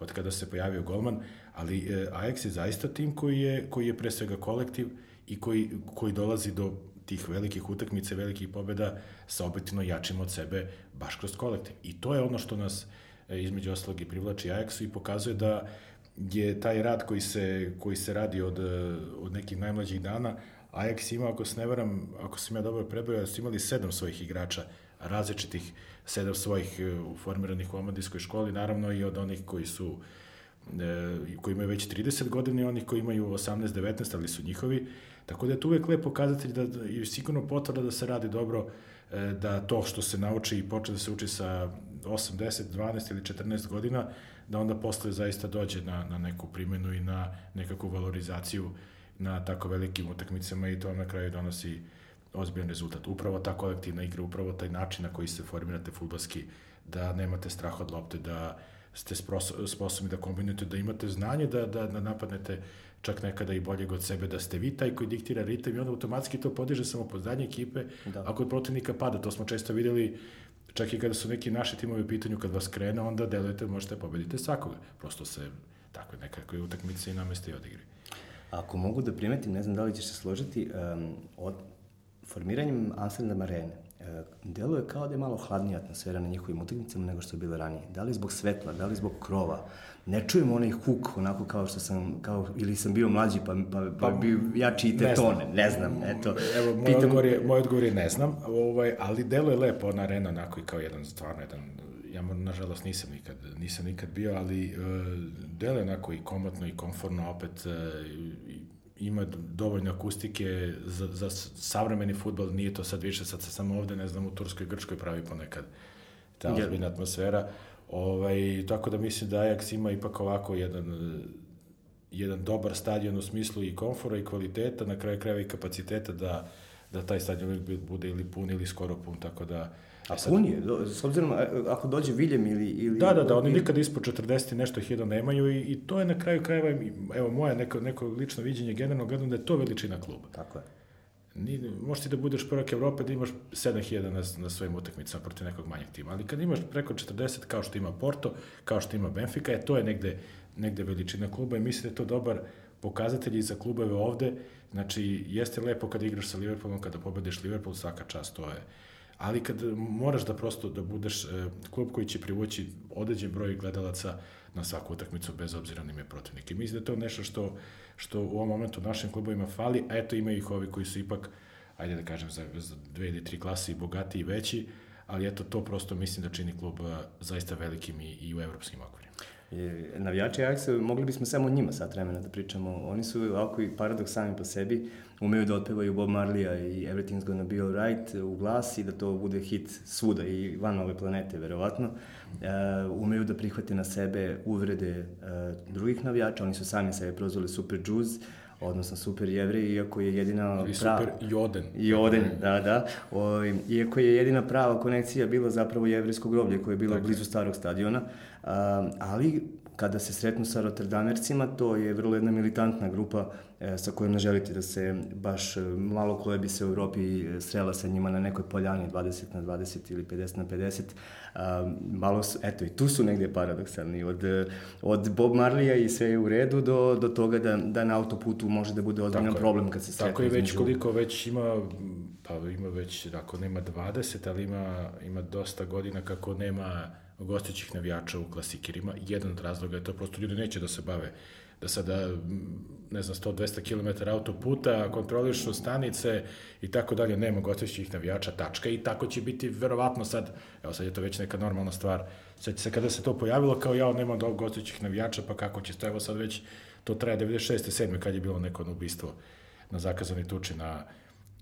od kada se pojavio golman, ali e, Ajax je zaista tim koji je, koji je pre svega kolektiv i koji, koji dolazi do tih velikih utakmica, velikih pobeda sa objektivno jačim od sebe baš kroz kolektiv. I to je ono što nas e, između ostalog i privlači Ajaxu i pokazuje da je taj rad koji se, koji se radi od, e, od nekih najmlađih dana, Ajax ima, ako se ne varam, ako sam ja dobro prebrojao, su imali sedam svojih igrača različitih sedam svojih e, formiranih u omladinskoj školi, naravno i od onih koji su e, koji imaju već 30 godina i onih koji imaju 18-19, ali su njihovi. Tako da je to uvek lep pokazatelj da, da je sigurno potvrda da se radi dobro, e, da to što se nauči i počne da se uči sa 8, 10, 12 ili 14 godina, da onda posle zaista dođe na, na neku primenu i na nekakvu valorizaciju na tako velikim utakmicama i to na kraju donosi ozbiljan rezultat. Upravo ta kolektivna igra, upravo taj način na koji se formirate futbalski, da nemate strah od lopte, da ste sposobni da kombinujete, da imate znanje da, da, da napadnete čak nekada i boljeg od sebe, da ste vi taj koji diktira ritam i onda automatski to podiže samo pod zadnje ekipe, da. ako od protivnika pada, to smo često videli čak i kada su neki naši timovi u pitanju, kad vas krene, onda delujete, možete pobediti svakoga. Prosto se tako nekakve utakmice i nameste i odigri. Ako mogu da primetim, ne znam da li ćeš se složiti, um, od, formiranjem Amsterdam Arene E, deluje kao da je malo hladnija atmosfera na njihovim utakmicama nego što je bila ranije. Da li zbog svetla, da li zbog krova. Ne čujem onaj huk onako kao što sam, kao, ili sam bio mlađi pa, pa, pa, pa bio jači i te ne tone. Ne znam, eto. Evo, moj, pitam... odgovor je, moj odgovor je ne znam, ovaj, ali deluje lepo ona arena onako i kao jedan, stvarno jedan ja nažalost nisam nikad, nisam nikad bio, ali uh, deluje onako i komotno i komforno opet uh, i, ima dovoljno akustike za, za savremeni futbol, nije to sad više, sad se samo ovde, ne znam, u Turskoj i Grčkoj pravi ponekad ta ozbiljna atmosfera. Ovaj, tako da mislim da Ajax ima ipak ovako jedan jedan dobar stadion u smislu i komfora i kvaliteta, na kraju krajeva i kapaciteta da, da taj stadion uvijek bude ili pun ili skoro pun, tako da A pun je, s obzirom, ako dođe Viljem ili... ili da, da, da, oni nikad ispod 40 nešto hiljada nemaju i, i to je na kraju krajeva, evo moje neko, neko lično viđenje, generalno gledam da je to veličina kluba. Tako je. Ni, možeš ti da budeš prvak Evrope da imaš 7000 na, na svojim utakmicama protiv nekog manjeg tima, ali kad imaš preko 40 kao što ima Porto, kao što ima Benfica, je to je negde, negde veličina kluba i mislim da je to dobar pokazatelj i za klubove ovde. Znači, jeste lepo kad igraš sa Liverpoolom, kada pobediš Liverpool, svaka čast, to je ali kad moraš da prosto da budeš e, klub koji će privući određen broj gledalaca na svaku utakmicu bez obzira na ime protivnike. Mislim da je to nešto što, što u ovom momentu našim klubovima fali, a eto imaju ih ovi koji su ipak, ajde da kažem, za, za dve ili tri klase i bogati i veći, ali eto to prosto mislim da čini klub e, zaista velikim i, i u evropskim okvirima. I navijači Ajaxa, mogli bismo samo njima sad vremena da pričamo. Oni su ovako i paradoks sami po sebi, umeju da otpevaju Bob Marlija i Everything's Gonna Be Alright u glas i da to bude hit svuda i van ove planete, verovatno. Uh, umeju da prihvate na sebe uvrede uh, drugih navijača, oni su sami sebe prozvali Super Jews, odnosno super jevrej, iako je jedina Ili prava... super joden. Joden, da, da. O, iako je jedina prava konekcija bila zapravo jevrejsko groblje koje je bilo dakle. blizu starog stadiona, a, ali kada se sretnu sa Rotterdamercima, to je vrlo jedna militantna grupa e, sa kojom ne želite da se baš e, malo koje bi se u Evropi e, srela sa njima na nekoj poljani 20 na 20 ili 50 na 50. A, malo su, eto i tu su negde paradoksalni. Od, od Bob Marlija i sve je u redu do, do toga da, da na autoputu može da bude ozbiljan problem kad se sretne. Tako je već koliko već ima pa ima već, ako nema 20, ali ima, ima dosta godina kako nema gostićih navijača u klasikerima. Jedan od razloga je to prosto ljudi neće da se bave da sada, ne znam, 100-200 km autoputa, kontrolišu stanice i tako dalje, nema gostićih navijača, tačka, i tako će biti verovatno sad, evo sad je to već neka normalna stvar, sad se kada se to pojavilo, kao ja nema gostićih navijača, pa kako će to, evo sad već, to traje 96. 7. kad je bilo neko ubistvo na zakazani tuči na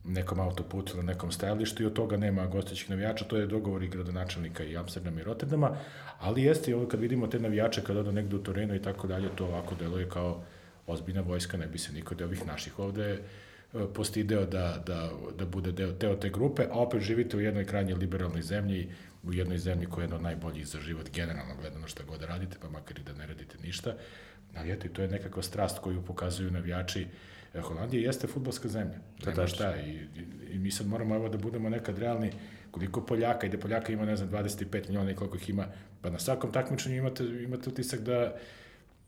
nekom autoputu na nekom stajalištu i od toga nema gostićih navijača, to je dogovor i gradonačelnika i Amsterdama i Rotterdama, ali jeste i ovo kad vidimo te navijače kad odu negde u Torino i tako dalje, to ovako deluje kao ozbiljna vojska, ne bi se niko od ovih naših ovde postideo da, da, da bude deo, deo te grupe, a opet živite u jednoj krajnje liberalnoj zemlji, u jednoj zemlji koja je jedna od najboljih za život, generalno gledano šta god radite, pa makar i da ne radite ništa, ali eto i to je nekakva strast koju pokazuju navijači E, Holandija jeste futbolska zemlja. To Nema šta. I, i, I mi sad moramo evo da budemo nekad realni koliko Poljaka, i da Poljaka ima, ne znam, 25 miliona i koliko ih ima, pa na svakom takmičenju imate, imate utisak da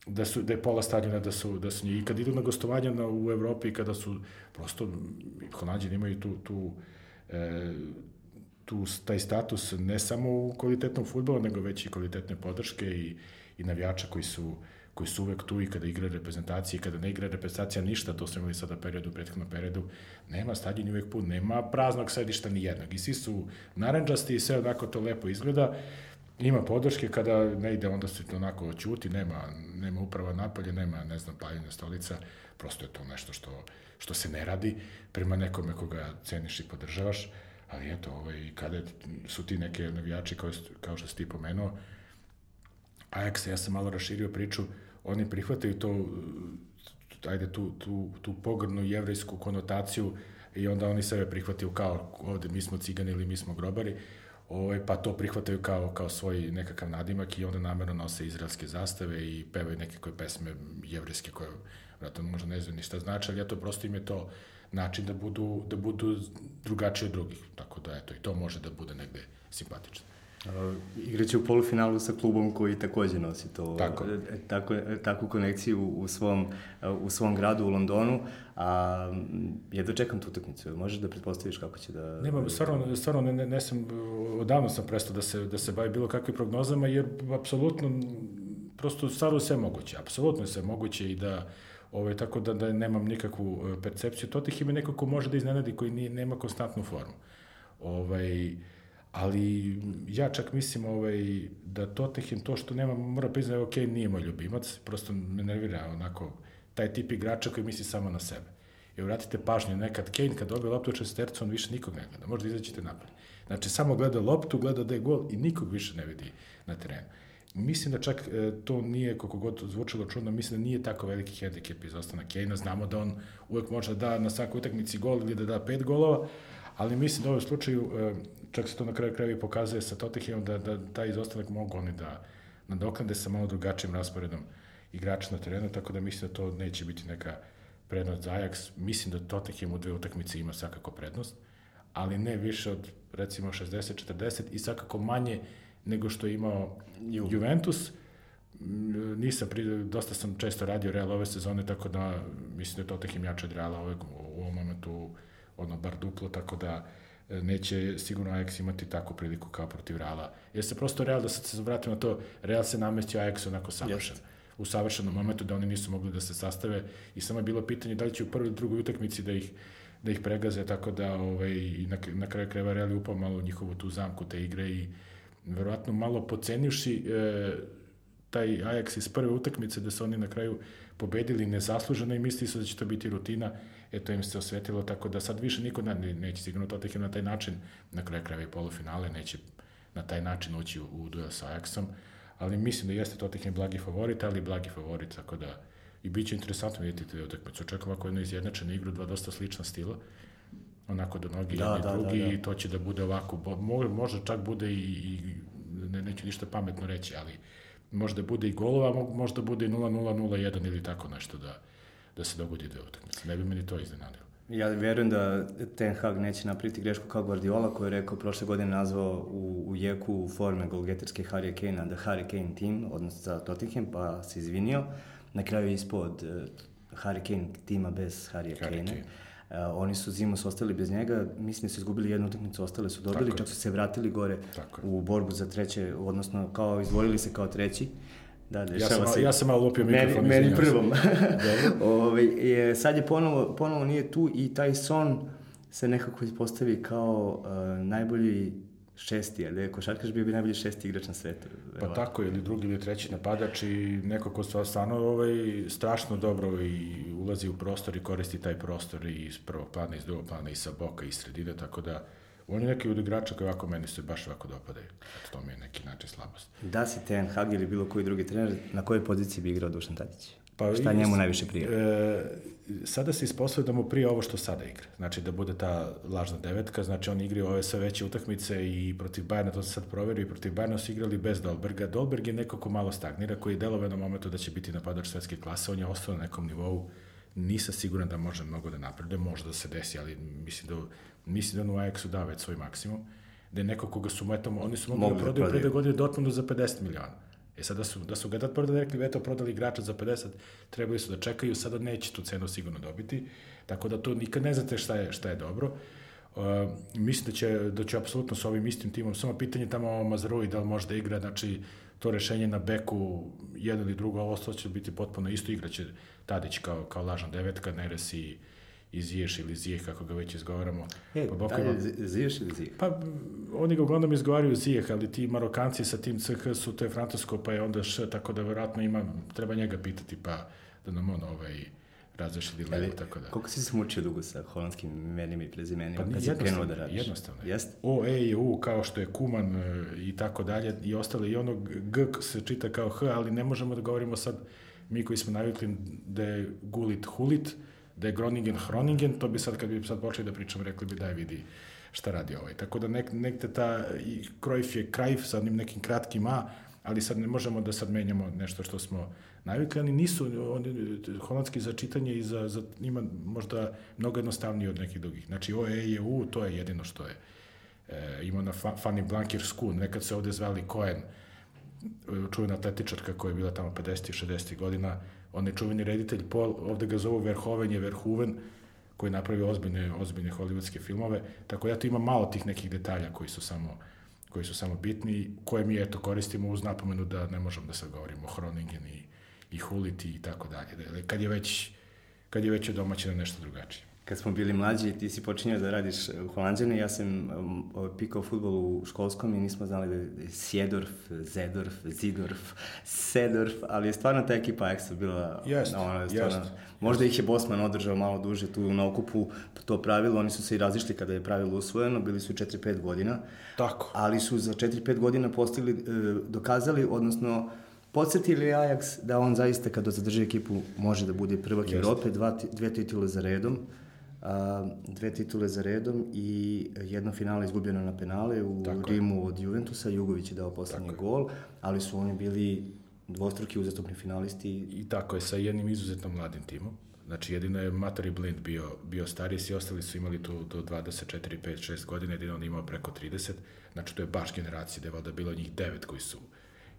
da su da je pola stadiona da su da su i kad idu na gostovanja na u Evropi kada su prosto Holanđani imaju tu tu e, tu taj status ne samo u kvalitetnom fudbalu nego već i kvalitetne podrške i i navijača koji su koji su uvek tu i kada igra reprezentacije i kada ne igra reprezentacija ništa, to smo imali sada periodu, u prethodnom periodu, nema stadion uvek pun, nema praznog sedišta ni jednog i svi su naranđasti i sve onako to lepo izgleda. Ima podrške kada ne ide, onda se to onako ćuti, nema, nema uprava napolje, nema, ne znam, paljenja stolica, prosto je to nešto što, što se ne radi prema nekome koga ceniš i podržavaš, ali eto, ovaj, kada su ti neke navijači kao, kao što si ti pomenuo, Ajax, ja sam malo raširio priču, oni prihvataju to, ajde, tu, tu, tu pogrdnu jevrejsku konotaciju i onda oni sebe prihvataju kao ovde mi smo cigani ili mi smo grobari, ovaj, pa to prihvataju kao, kao svoj nekakav nadimak i onda namerno nose izraelske zastave i pevaju neke koje pesme jevrejske koje vratno možda ne znam ni šta znači, ali ja to prosto im je to način da budu, da budu drugačiji od drugih. Tako da, eto, i to može da bude negde simpatično. Uh, igraće u polufinalu sa klubom koji takođe nosi to, tako. E, tako, takvu konekciju u svom, u svom gradu u Londonu, a jedva čekam tu utakmicu. Možeš da pretpostaviš kako će da... Nema, stvarno, stvarno ne, ne, ne sam, odavno sam prestao da se, da se bavi bilo kakvim prognozama, jer apsolutno, prosto stvarno sve moguće, apsolutno sve moguće i da, ovaj, tako da, da nemam nikakvu e, percepciju. Totih ima neko ko može da iznenadi koji nije, nema konstantnu formu. Ovaj, ali ja čak mislim ovaj, da Tottenham to što nema, mora priznati, ok, nije moj ljubimac, prosto me nervira onako taj tip igrača koji misli samo na sebe. I vratite pažnju, nekad Kane kad dobije loptu u šestercu, on više nikog ne gleda, možda izaćete napred. Znači, samo gleda loptu, gleda da je gol i nikog više ne vidi na terenu. Mislim da čak e, to nije, koliko god zvučalo čudno, mislim da nije tako veliki hendikep iz ostana Kane-a. Znamo da on uvek može da da na svakoj utakmici gol ili da da pet golova, ali mislim da u ovom slučaju, e, čak se to na kraju kraja pokazuje sa Tottenhamom, da, da taj izostanak mogu oni da nadoknade sa malo drugačijim rasporedom igrača na terenu, tako da mislim da to neće biti neka prednost za Ajax. Mislim da Tottenham u dve utakmice ima svakako prednost, ali ne više od recimo 60-40 i svakako manje nego što je imao Ju. Juventus. Nisam, pri, dosta sam često radio Real ove sezone, tako da mislim da je Tottenham jače od Reala ove, u ovom momentu, ono, bar duplo, tako da neće sigurno Ajax imati takvu priliku kao protiv Reala. Jer se prosto Real, da sad se vratimo na to, Real se namestio Ajax onako savršen. Yes. U savršenom momentu da oni nisu mogli da se sastave i samo je bilo pitanje da li će u prvoj ili drugoj utakmici da ih da ih pregaze, tako da ovaj, na, na kraju kreva Real je upao malo u njihovu tu zamku te igre i verovatno malo pocenivši e, taj Ajax iz prve utakmice da su oni na kraju pobedili nezasluženo i misli su da će to biti rutina, eto im se osvetilo, tako da sad više niko ne, neće sigurno Tottenham na taj način, na kraju krajeva i polufinale, neće na taj način ući u, u duel sa Ajaxom, ali mislim da jeste Tottenham blagi favorit, ali blagi favorit, tako da i bit će interesantno vidjeti te utakmice. Očekujem ako jedno izjednačena igru, dva dosta slična stila, onako do nogi da, jedni da, drugi da, da. i to će da bude ovako, može čak bude i, i ne, neću ništa pametno reći, ali možda bude i golova, možda bude i 0-0, 0-1 ili tako nešto da, da se dogodi dve utakmice. Ne bi meni to iznenadilo. Ja verujem da Ten Hag neće napriti grešku kao Guardiola koji je rekao prošle godine nazvao u, u jeku forme golgeterske Harry Kane-a da Harry Kane team, odnosno za Tottenham, pa se izvinio. Na kraju ispod uh, Harry Kane tima bez Harry, Kane. Kane Uh, oni su zimus ostali bez njega, mislim da su izgubili jednu utakmicu, ostale su dobili, Tako čak su se vratili gore Tako u borbu za treće, odnosno kao izvolili se kao treći. Da, dešava ja sam, se. Ja sam malo lupio mikrofon. Meni, meni prvom. Ove, ovaj, je, sad je ponovo, ponovo nije tu i taj son se nekako ispostavi kao uh, najbolji šesti, ali je košarkaš bio bi najbolji šesti igrač na svetu. Pa tako, ili drugi ili treći napadač i neko ko stvarno ovaj, strašno dobro i ulazi u prostor i koristi taj prostor i iz prvog plana, iz drugog plana, i sa boka, i sredine, tako da on je neki od igrača koji ovako meni se baš ovako dopadaju. Eto, to mi je neki način slabost. Da si Ten Hag ili bilo koji drugi trener, na kojoj poziciji bi igrao Dušan Tadić? Pa, Šta njemu najviše prije? E, sada se ispostavio da mu prije ovo što sada igra. Znači da bude ta lažna devetka, znači on igra ove sve veće utakmice i protiv Bayerna, to se sad proverio, i protiv Bayerna su igrali bez Dolberga. Dolberg je neko ko malo stagnira, koji je delove na momentu da će biti napadač svetske klase, on je ostao na nekom nivou, nisam siguran da može mnogo da napreduje, može da se desi, ali mislim da, mislim da on u Ajaxu da već svoj maksimum, da je neko koga su, eto, oni su mogli, mogli da prodaju pre godine Dortmundu za 50 miliona. E sad da su, da su ga tad prodali, rekli, eto, prodali igrača za 50, trebali su da čekaju, sada neće tu cenu sigurno dobiti, tako da to nikad ne znate šta je, šta je dobro. Uh, mislim da će, da će apsolutno sa ovim istim timom, samo pitanje tamo o Mazarui da li može da igra, znači to rešenje na beku, jedno ili drugo, ovo će biti potpuno isto, igraće Tadić kao, kao lažna devetka, Neres i i Ziješ ili Zijeh, kako ga već izgovaramo. E, pa da je Ziješ ili Zijeh? Pa, oni ga uglavnom izgovaraju Zijeh, ali ti Marokanci sa tim CH su, to je francusko, pa je onda Š, tako da verovatno ima, treba njega pitati, pa da nam on ovaj, razrešili levo, tako da. Koliko si se mučio dugo sa holandskim imenima i prezimenima pa, kad si krenuo da radiš? Jednostavno. Jest? O, E i U, kao što je Kuman e, i tako dalje, i ostale, i ono G se čita kao H, ali ne možemo da govorimo sad, mi koji smo navikli da je Gulit Hulit, da je Groningen Hroningen, to bi sad, kad bi sad počeli da pričam, rekli bi daj vidi šta radi ovaj. Tako da nek, nekte ta, i Krojf je Krajf sa onim nekim kratkim A, ali sad ne možemo da sad menjamo nešto što smo navikli, oni nisu, oni, holandski za čitanje i za, za, ima možda mnogo jednostavniji od nekih drugih. Znači, O, E, je U, to je jedino što je E, ima na Fanny Blankir School, nekad se ovde zvali Cohen, čuvena atletičarka koja je bila tamo 50. i 60. godina, on je čuveni reditelj Paul, ovde ga zovu Verhoven je Verhoeven, koji napravi ozbiljne, ozbiljne hollywoodske filmove, tako da tu imam malo tih nekih detalja koji su samo koji su samo bitni, koje mi eto koristimo uz napomenu da ne možemo da sad govorimo o Hroningen i, i Huliti i tako dalje. Dakle, kad je već kad je već domaćina nešto drugačije kad smo bili mlađi, ti si počinjao da radiš u Holandžani, ja sam pikao futbol u školskom i nismo znali da je Sjedorf, Zedorf, Zidorf, Sedorf, ali je stvarno ta ekipa ekstra bila... Jest, ono, stvarno, jest. Možda ih je Bosman održao malo duže tu na okupu to pravilo, oni su se i razišli kada je pravilo usvojeno, bili su 4-5 godina. Tako. Ali su za 4-5 godina postigli, e, dokazali, odnosno podsjetili Ajax da on zaista kada zadrži ekipu može da bude prvak Evrope, dva, dve titule za redom dve titule za redom i jedno finale izgubljeno na penale u Tako Rimu od Juventusa. Jugović je dao poslednji tako gol, ali su oni bili dvostruki uzastopni finalisti. I tako je, sa jednim izuzetno mladim timom. Znači, jedino je Matori Blind bio, bio stariji, svi ostali su imali tu do 24, 5, 6 godina, jedino on imao preko 30. Znači, to je baš generacija, da je valjda bilo njih devet koji su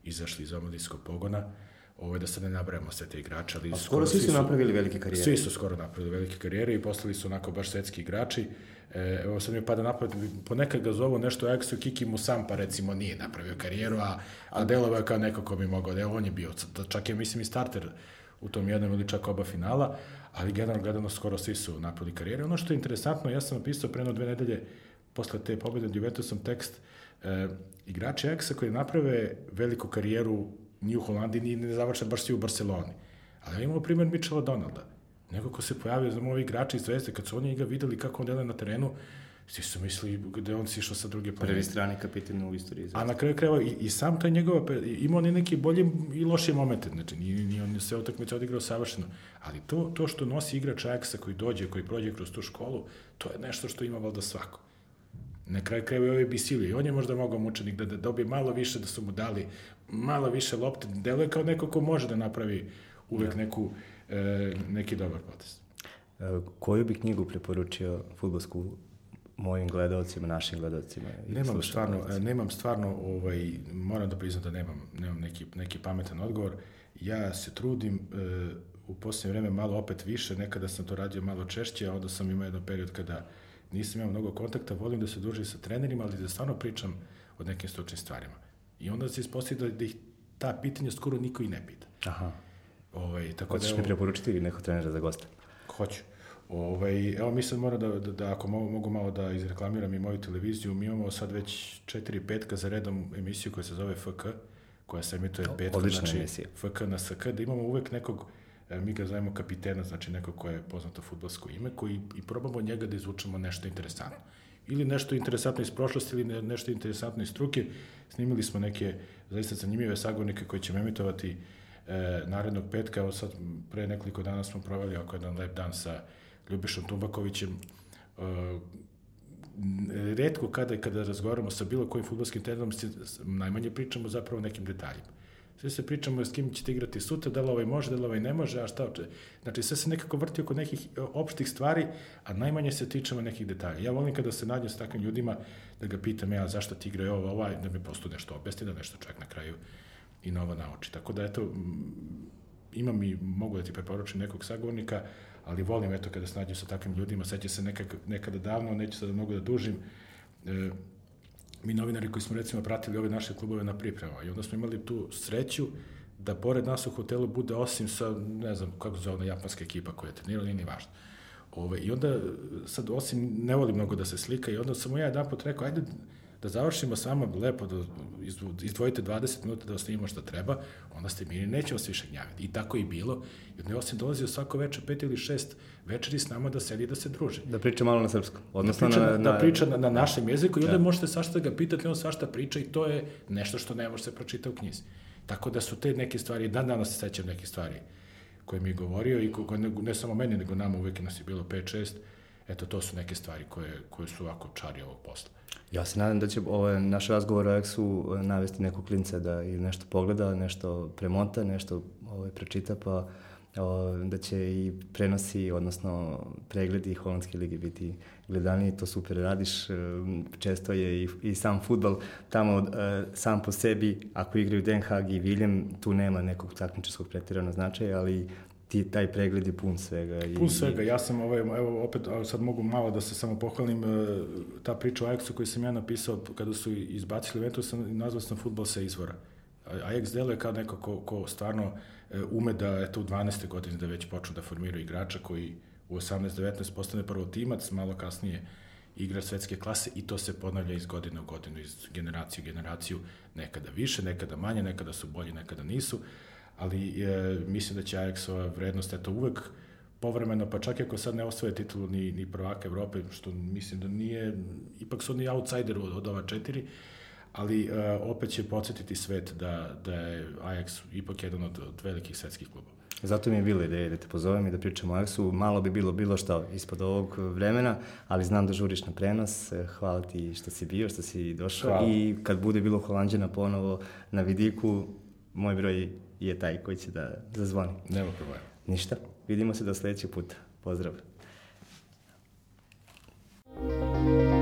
izašli iz omladinskog pogona ovo da se ne nabrajamo sve te igrače, ali... A skoro, svi su napravili velike karijere. Svi su skoro napravili velike karijere i postali su onako baš svetski igrači. E, evo sad mi pada napad, ponekad ga zovu nešto Eksu, Kiki mu sam, pa recimo nije napravio karijeru, a, a je kao neko ko bi mogao, da on je bio, čak je mislim i starter u tom jednom ili čak oba finala, ali generalno gledano skoro svi su napravili karijere. Ono što je interesantno, ja sam napisao pre dve nedelje posle te pobjede Juventusom tekst, e, igrači Eksa koji naprave veliku karijeru ni u Holandiji, ni ne završe baš svi u Barceloni. Ali ja imamo primjer Michela Donalda. Neko ko se pojavio za ovi igrači iz Zvezde, kad su oni ga videli kako on dele na terenu, svi su mislili gde on si išao sa druge planete. Prvi strani kapitan u istoriji Zvezde. A na kraju krajeva i, i sam taj njegova, imao on neki bolje i lošije momente, znači ni, ni on sve utakmice odigrao savršeno, ali to, to što nosi igrač Ajaxa koji dođe, koji prođe kroz tu školu, to je nešto što ima valjda svako. Na kraju krajeva i ovaj Bisilio, i on je možda mogao mučenik da, da dobije malo više, da su mu dali malo više lopte, deluje kao neko ko može da napravi uvek da. neku, e, neki dobar potes. E, koju bi knjigu preporučio futbolsku mojim gledalcima, našim gledalcima? Nemam stvarno, e, nemam stvarno, ovaj, moram da priznam da nemam, nemam neki, neki pametan odgovor. Ja se trudim e, u poslednje vreme malo opet više, nekada sam to radio malo češće, a onda sam imao jedan period kada nisam imao mnogo kontakta, volim da se družim sa trenerima, ali da stvarno pričam o nekim stručnim stvarima I onda se ispostavlja da, da ih ta pitanja skoro niko i ne pita. Aha. Ovaj, tako Hoćeš da, mi preporučiti ili neko trenera za gosta? Hoću. Ovaj, evo mi sad moram da, da, da ako mogu, mogu malo da izreklamiram i moju televiziju, mi imamo sad već četiri petka za redom emisiju koja se zove FK, koja se emituje petka, Odlična znači emisija. FK na SK, da imamo uvek nekog e, mi ga zovemo kapitena, znači neko ko je poznato futbolsko ime, koji i probamo njega da izvučemo nešto interesantno ili nešto interesantno iz prošlosti ili nešto interesantno iz struke. Snimili smo neke zaista zanimljive sagovornike koji ćemo emitovati e, narednog petka. Evo sad, pre nekoliko dana smo proveli oko jedan lep dan sa Ljubišom Tumbakovićem. E, redko kada kada razgovaramo sa bilo kojim futbolskim trenerom, najmanje pričamo zapravo o nekim detaljima. Sve se pričamo s kim ćete igrati sutra, da li ovaj može, da li ovaj ne može, a šta oče. Znači, sve se nekako vrti oko nekih e, opštih stvari, a najmanje se tičemo nekih detalja. Ja volim kada se nađem s takvim ljudima, da ga pitam ja zašto ti igra ovo, ovaj, da mi posto nešto objasni, da nešto čak na kraju i novo nauči. Tako da, eto, imam i mogu da ti preporučim nekog sagovornika, ali volim, eto, kada se nađem sa takvim ljudima, seća se nekak, nekada davno, neću sad da mogu da dužim, e, mi novinari koji smo recimo pratili ove naše klubove na pripremama i onda smo imali tu sreću da pored nas u hotelu bude osim sa, ne znam, kako se zove ona japanska ekipa koja je trenirala, nije ni važno. Ove, I onda, sad, osim, ne volim mnogo da se slika i onda sam ja jedan pot rekao, ajde da završimo samo lepo, da izdvojite 20 minuta da snimimo šta treba, onda ste mirni, nećemo se više gnjaviti. I tako i bilo. I je Osim dolazio svako večer, pet ili šest večeri s nama da sedi i da se druži. Da priča malo na srpskom. Da Odnosno da priča, na, na, da priča na, na našem jeziku i onda da. možete svašta da ga pitati, on svašta priča i to je nešto što ne može se pročita u knjizi. Tako da su te neke stvari, dan danas se sećam neke stvari koje mi je govorio i ko, ne, ne samo meni, nego nama uvek nas je bilo 5-6, eto to su neke stvari koje, koje su ovako čari ovog posla. Ja se nadam da će ovaj, naš razgovor o Exu navesti nekog klinca da i nešto pogleda, nešto premonta, nešto ovaj, prečita, pa da će i prenosi, odnosno pregledi holandske lige biti gledaniji, to super radiš, e, često je i, i sam futbal tamo e, sam po sebi, ako igraju Den Haag i Viljem, tu nema nekog takmičarskog pretiranog značaja, ali ti, taj pregled je pun svega. I, pun svega, ja sam, ovaj, evo, opet, sad mogu malo da se samo pohvalim, e, ta priča o Ajaxu koju sam ja napisao kada su izbacili Ventus, sam, nazvao sam futbol sa izvora. Ajax deluje kao neko ko, ko stvarno ume da, eto, u 12. godine da već počnu da formiraju igrača koji u 18-19 postane prvo timac, malo kasnije igra svetske klase i to se ponavlja iz godine u godinu, iz generacije u generaciju, nekada više, nekada manje, nekada su bolji, nekada nisu, ali e, mislim da će Ajaxova vrednost, eto, uvek povremeno, pa čak i ako sad ne osvoje titulu ni, ni prvaka Evrope, što mislim da nije, ipak su oni outsider od, od ova četiri, ali e, opet će podsjetiti svet da, da je Ajax ipak jedan od, od velikih svetskih klubova. Zato mi je bilo ideje da te pozovem i da pričamo o Ajaxu. Malo bi bilo bilo šta ispod ovog vremena, ali znam da žuriš na prenos. Hvala ti što si bio, što si došao. Hvala. I kad bude bilo Holandjana ponovo na vidiku, moj broj je taj koji će da zazvoni. Nema problema. Ništa. Vidimo se do sledećeg puta. Pozdrav. thank you